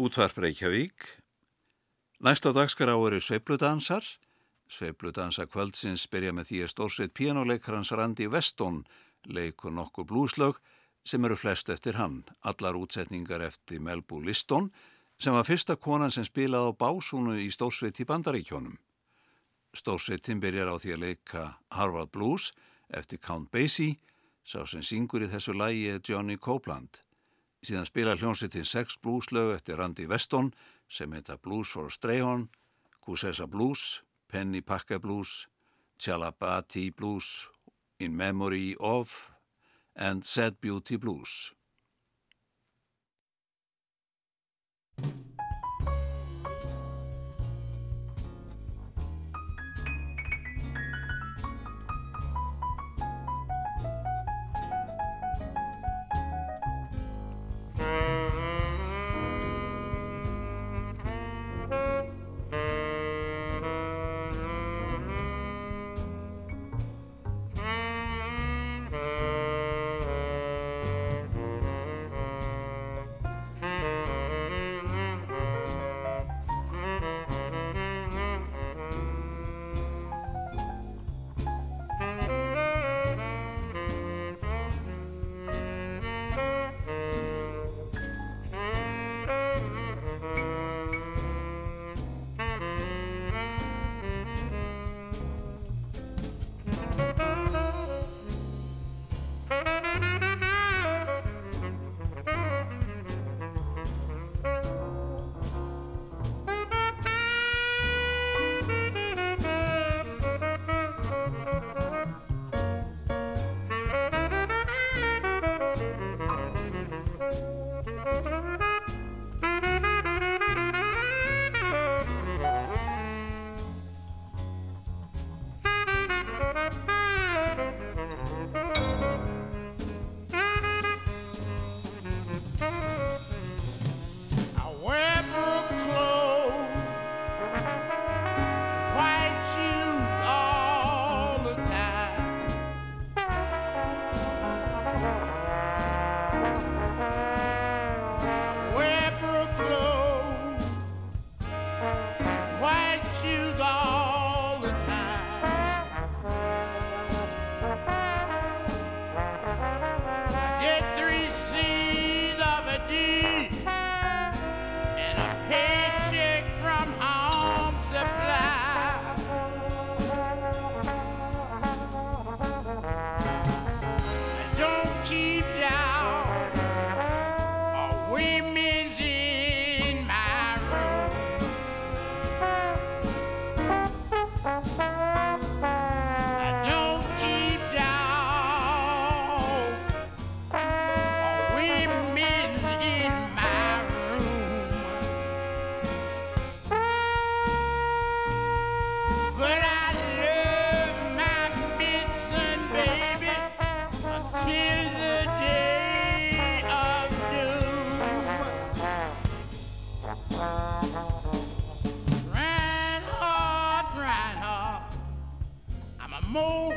Útvarp Reykjavík. Næst á dagskará eru sveipludansar. Sveipludansa kvöldsins byrja með því að stórsveit pianoleikarans Randi Weston leikur nokkur blúslög sem eru flest eftir hann. Allar útsetningar eftir Melbu Liston sem var fyrsta konan sem spilaði á básúnu í stórsveit í Bandaríkjónum. Stórsveitin byrjar á því að leika Harvard Blues eftir Count Basie, sá sem syngur í þessu lægi Johnny Copeland. Síðan spila hljómsveitin sex blueslög eftir Randy Weston sem heita Blues for Strayhorn, Cousessa Blues, Penny Packer Blues, Chalabati Blues, In Memory of and Sad Beauty Blues. I'll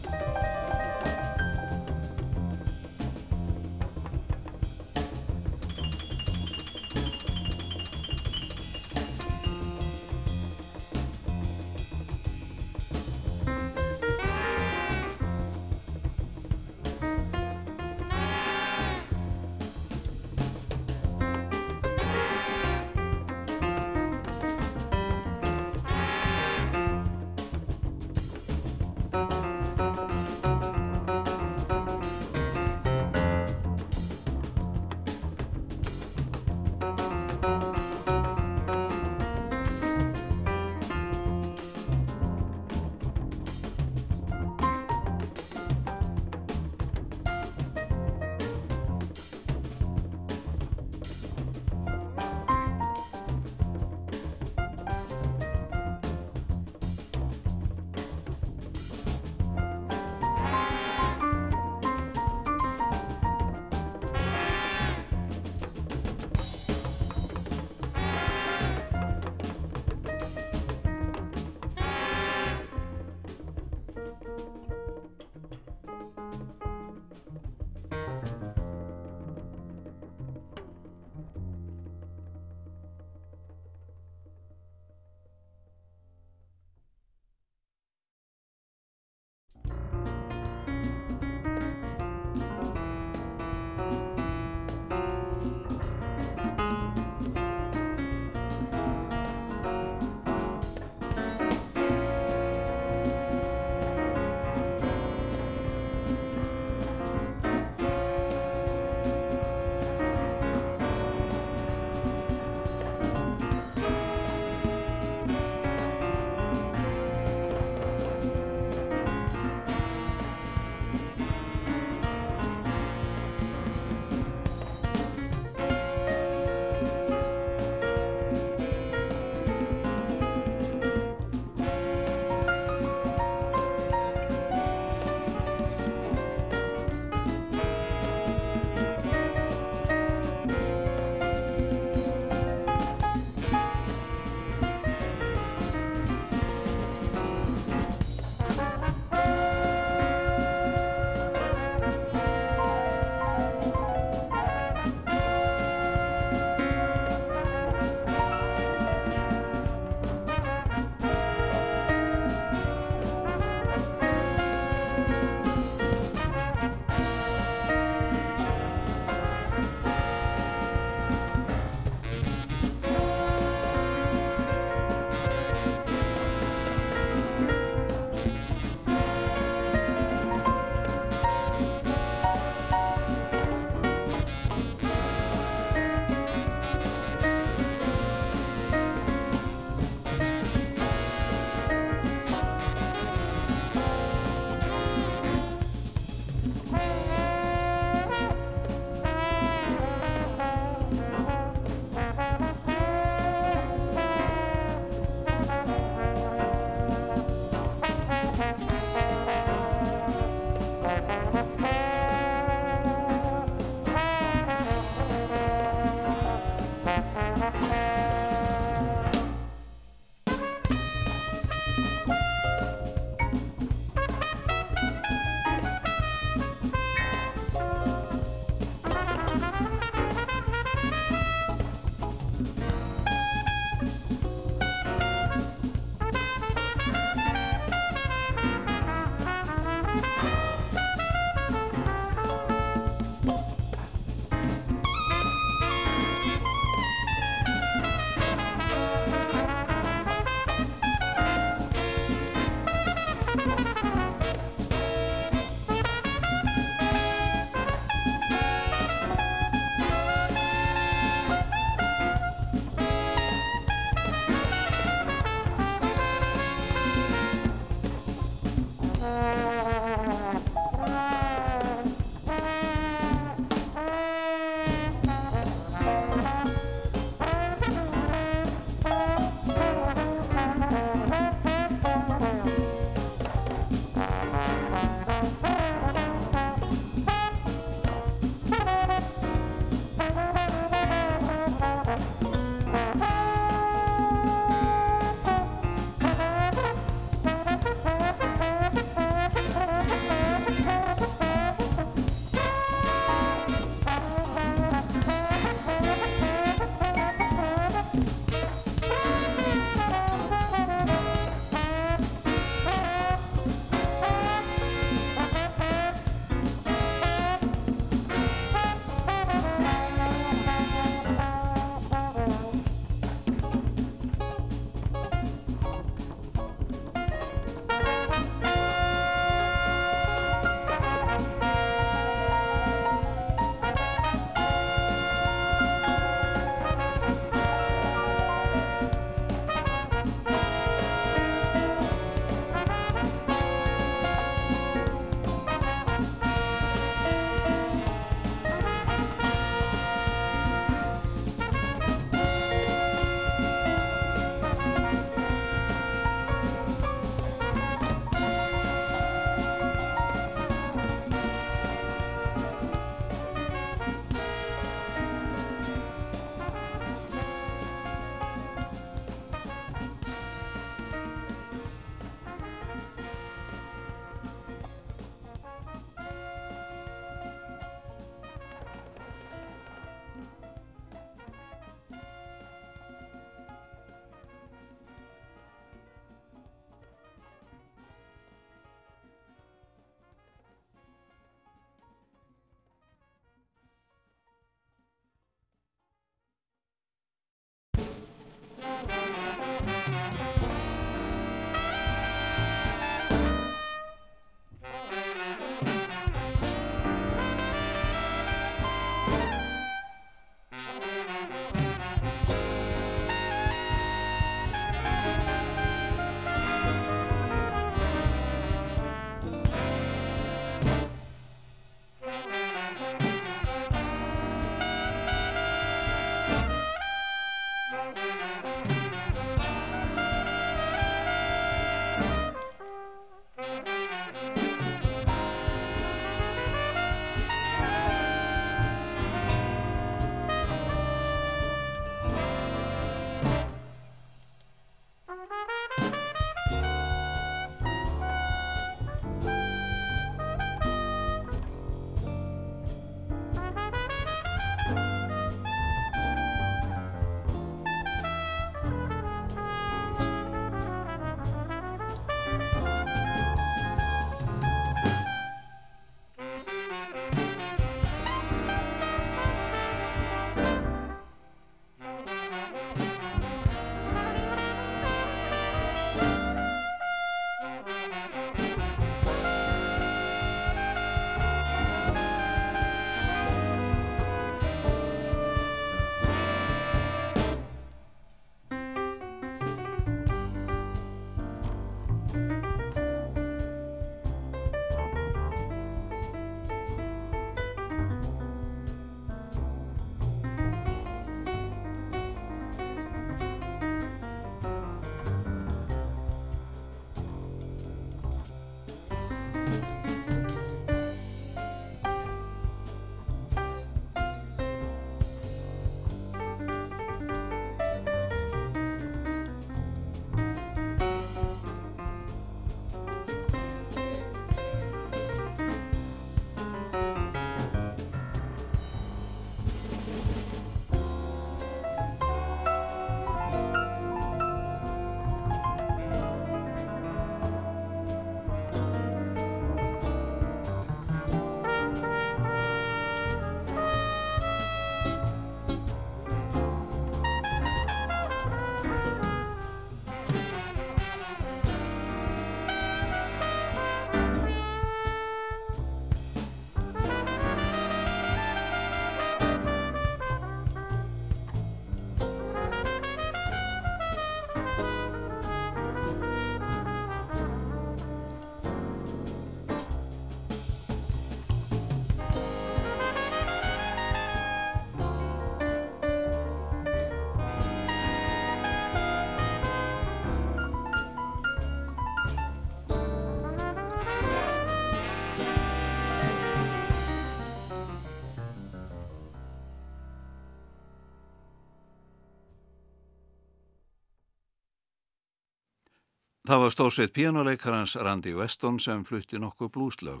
Það var stórsveit pianoleikarans Randy Weston sem flutti nokkuð blúslög.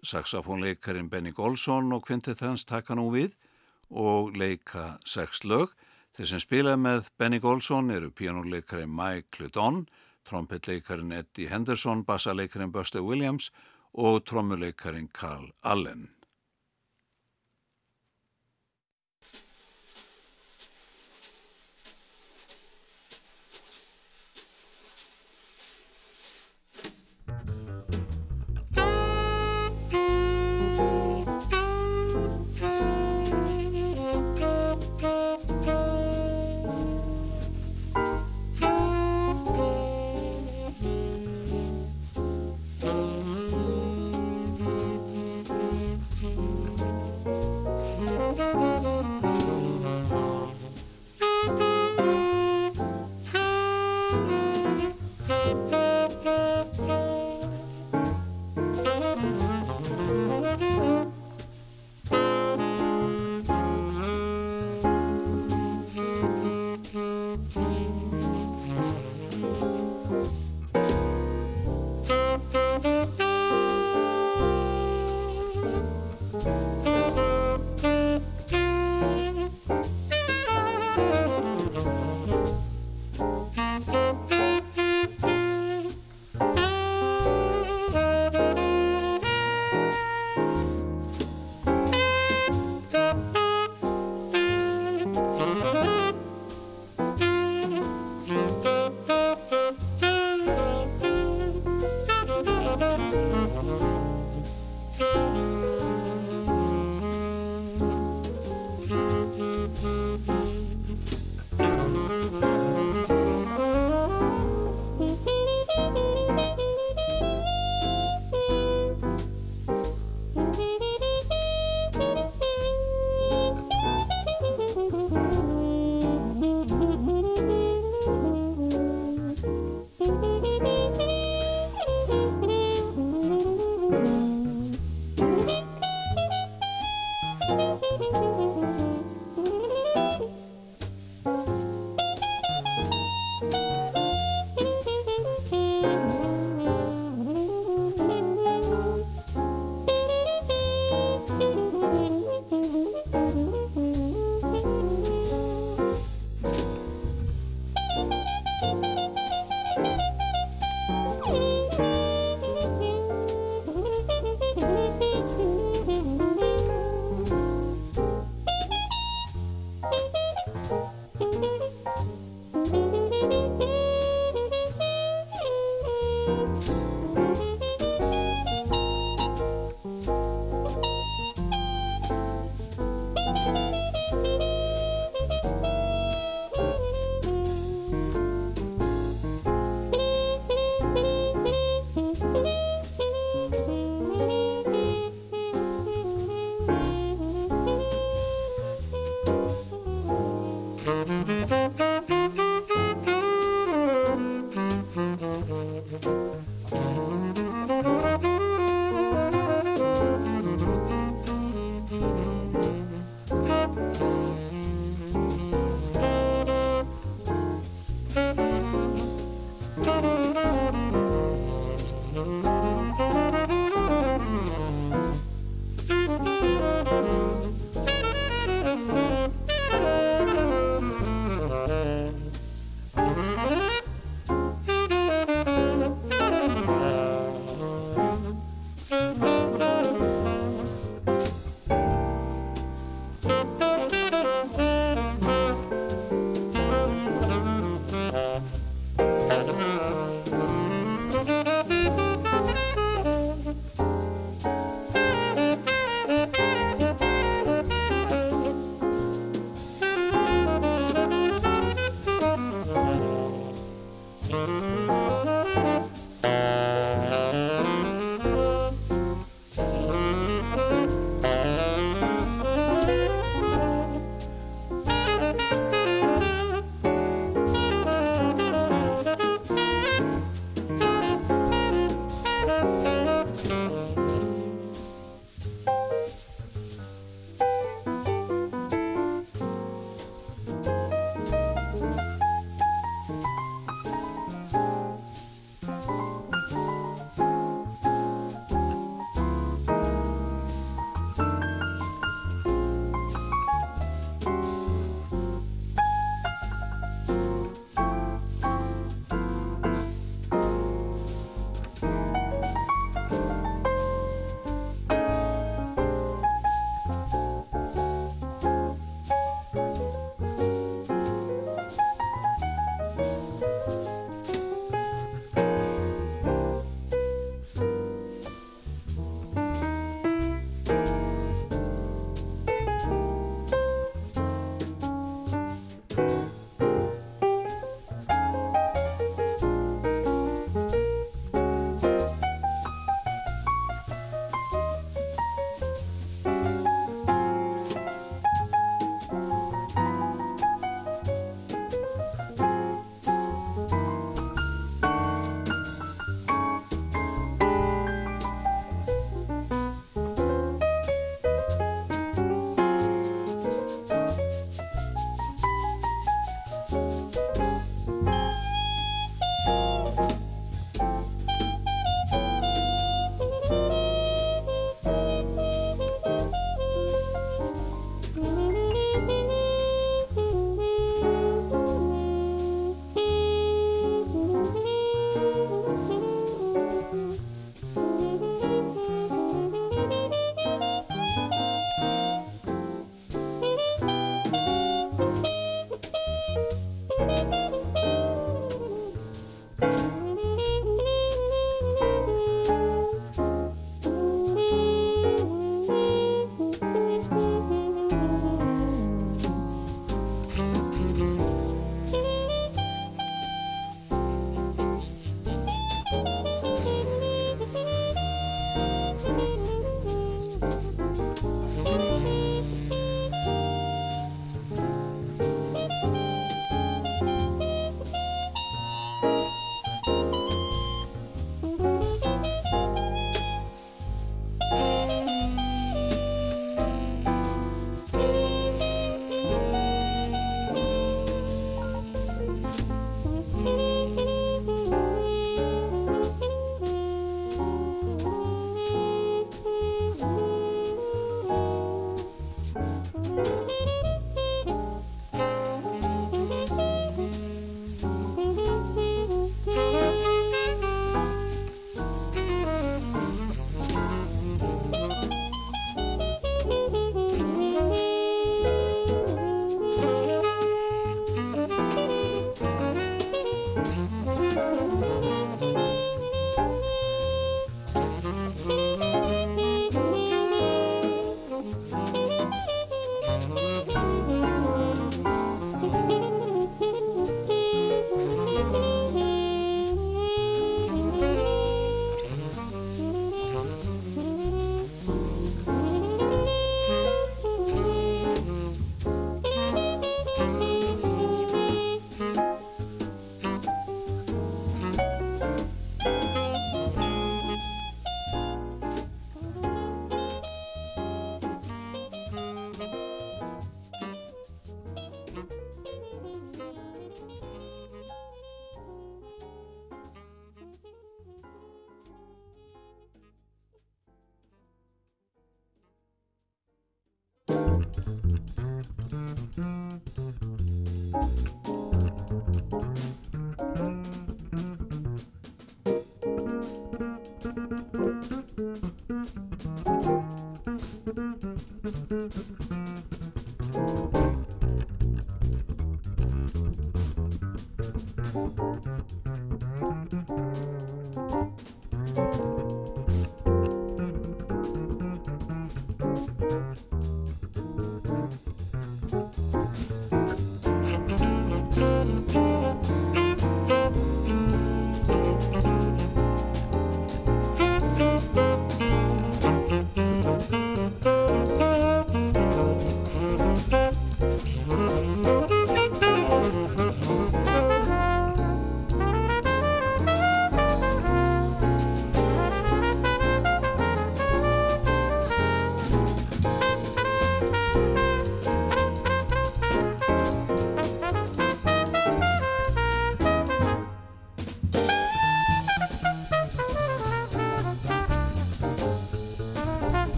Saxofónleikarin Benny Golson og kvintið hans taka nú við og leika sex lög. Þeir sem spilaði með Benny Golson eru pianoleikarin Mike Ludon, trompetleikarin Eddie Henderson, bassaleikarin Buster Williams og trommuleikarin Carl Allen.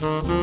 Mm-hmm.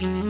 Mm-hmm.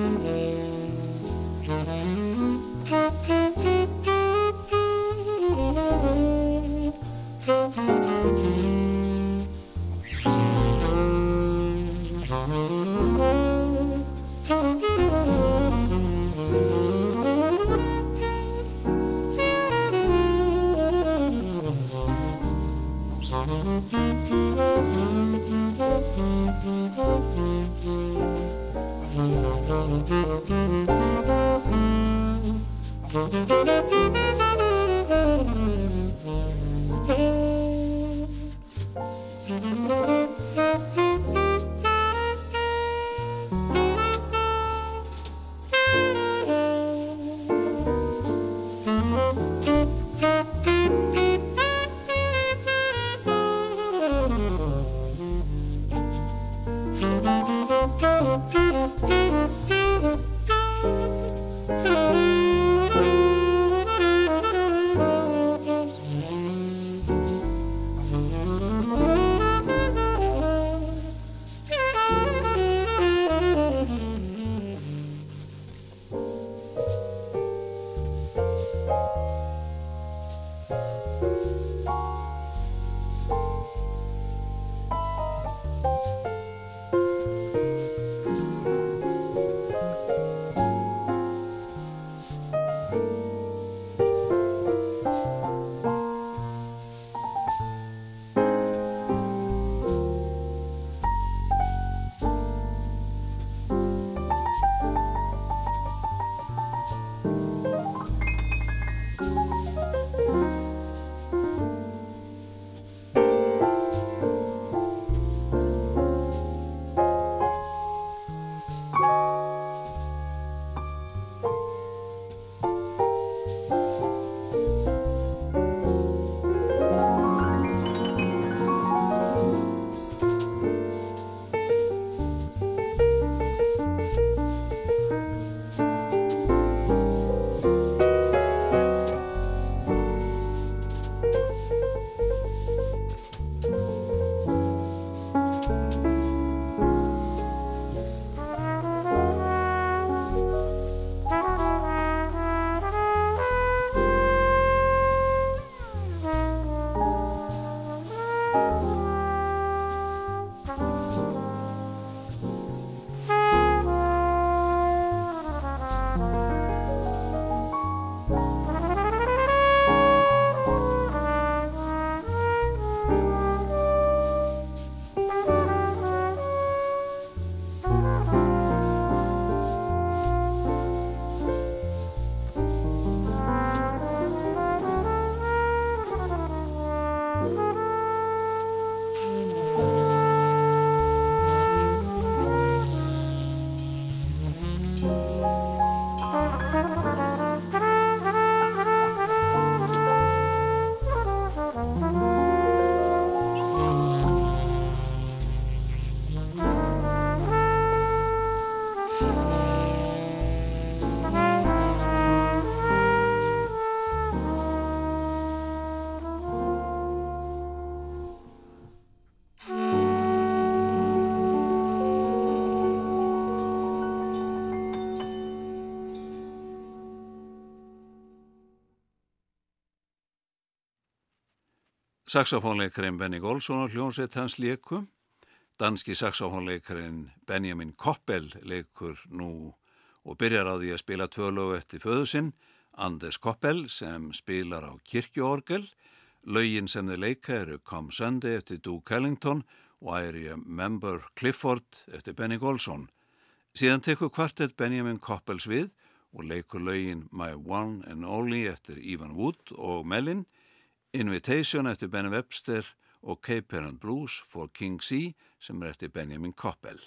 Saxofónleikarinn Benny Golson og hljónsett hans leiku. Danski saxofónleikarinn Benjamin Koppel leikur nú og byrjar á því að spila tvölu eftir föðu sinn, Anders Koppel sem spilar á kirkjuorgel. Laugin sem þeir leika eru Come Sunday eftir Duke Ellington og æri Member Clifford eftir Benny Golson. Síðan tekur kvartett Benjamin Koppels við og leikur laugin My One and Only eftir Ivan Wood og Mellin Invitation eftir Ben Webster og Cape Heron Blues for King C sem er eftir Benjamin Koppel.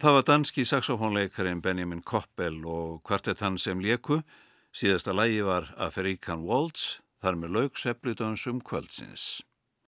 Það var danski saxofónleikarin Benjamin Koppel og kvartett hann sem leku. Síðasta lægi var Afrikan Waltz, þar með laug Seppludansum kvöldsins.